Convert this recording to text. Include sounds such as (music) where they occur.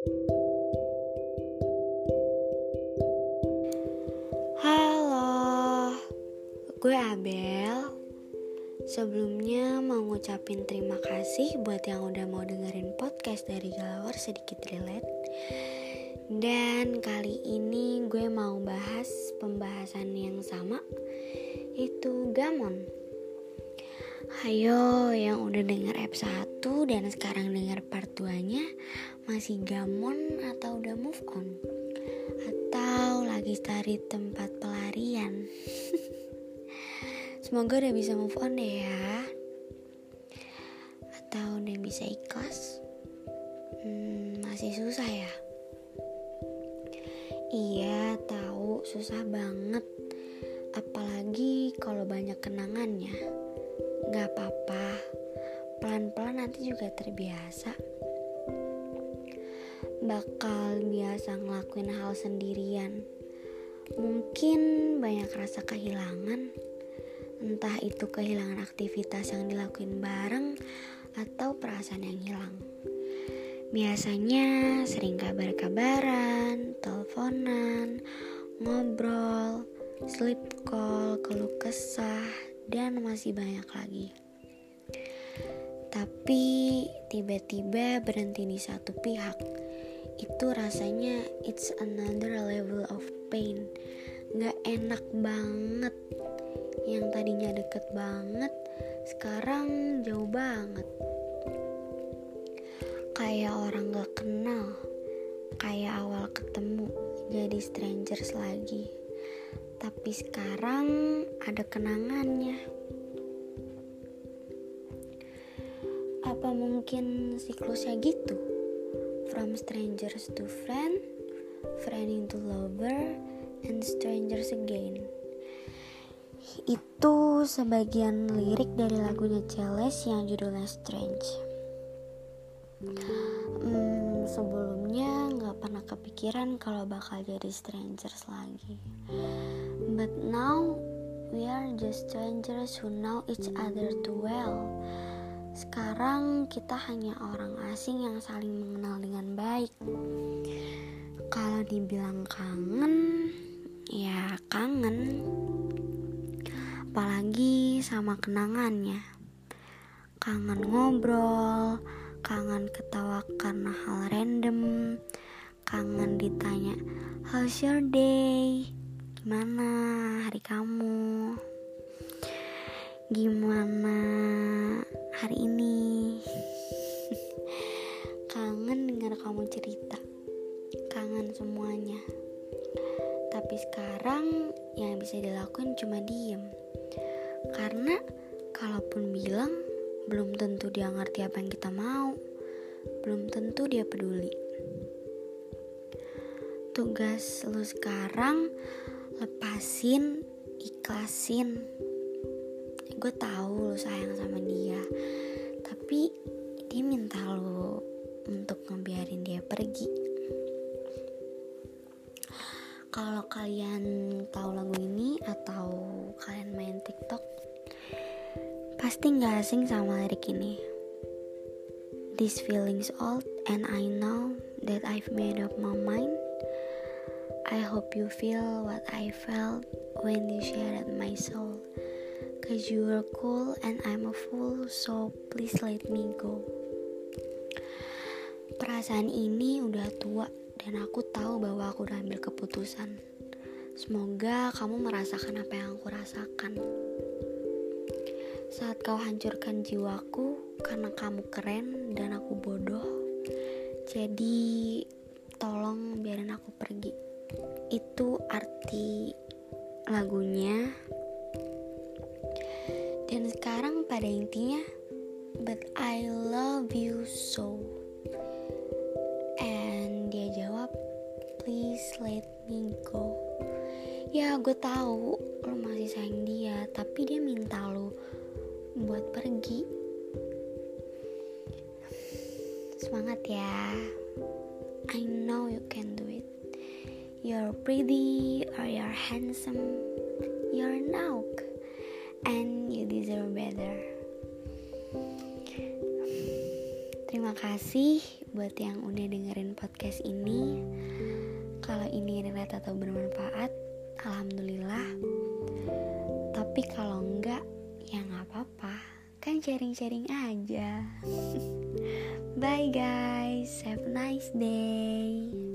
Halo, gue Abel. Sebelumnya mau ngucapin terima kasih buat yang udah mau dengerin podcast dari Galawar Sedikit Relate. Dan kali ini gue mau bahas pembahasan yang sama, itu Gamon. Hayo yang udah denger app 1 dan sekarang denger part 2 nya Masih gamon atau udah move on? Atau lagi cari tempat pelarian? (laughs) Semoga udah bisa move on deh ya. Atau udah bisa ikhlas? Hmm, Masih susah ya? Iya tahu susah banget. Apalagi kalau banyak kenangannya Gak apa-apa, pelan-pelan nanti juga terbiasa. Bakal biasa ngelakuin hal sendirian. Mungkin banyak rasa kehilangan, entah itu kehilangan aktivitas yang dilakuin bareng atau perasaan yang hilang. Biasanya sering kabar-kabaran, teleponan, ngobrol, sleep call, keluh kesah, dan masih banyak lagi. Tapi tiba-tiba berhenti di satu pihak. Itu rasanya it's another level of pain. Gak enak banget. Yang tadinya deket banget, sekarang jauh banget. Kayak orang gak kenal, kayak awal ketemu, jadi strangers lagi tapi sekarang ada kenangannya. Apa mungkin siklusnya gitu? From strangers to friend, friend into lover, and strangers again. Itu sebagian lirik dari lagunya Celes yang judulnya Strange. Hmm, sebelumnya nggak pernah kepikiran kalau bakal jadi strangers lagi. But now we are just strangers who know each other too well. Sekarang kita hanya orang asing yang saling mengenal dengan baik. Kalau dibilang kangen, ya kangen. Apalagi sama kenangannya. Kangen ngobrol, kangen ketawa karena hal random, kangen ditanya, "How's your day?" Gimana hari kamu? Gimana hari ini? (laughs) Kangen dengar kamu cerita. Kangen semuanya. Tapi sekarang yang bisa dilakuin cuma diem. Karena kalaupun bilang belum tentu dia ngerti apa yang kita mau. Belum tentu dia peduli. Tugas lu sekarang lepasin ikhlasin. Gue tahu lo sayang sama dia tapi dia minta lo untuk ngebiarin dia pergi. Kalau kalian tahu lagu ini atau kalian main TikTok pasti nggak asing sama lirik ini. This feelings old and I know that I've made up my mind I hope you feel what I felt when you shared my soul. Cause you were cool and I'm a fool, so please let me go. Perasaan ini udah tua dan aku tahu bahwa aku udah ambil keputusan. Semoga kamu merasakan apa yang aku rasakan. Saat kau hancurkan jiwaku karena kamu keren dan aku bodoh. Jadi tolong biarin aku pergi itu arti lagunya. Dan sekarang pada intinya but I love you so. And dia jawab please let me go. Ya gue tahu lo masih sayang dia tapi dia minta lo buat pergi. Semangat ya. I know you can do it You're pretty or you're handsome, you're nauk, and you deserve better. Terima kasih buat yang udah dengerin podcast ini. Kalau ini relate atau bermanfaat, alhamdulillah. Tapi kalau enggak, ya nggak apa-apa. Kan sharing-sharing aja. (laughs) Bye guys, have a nice day.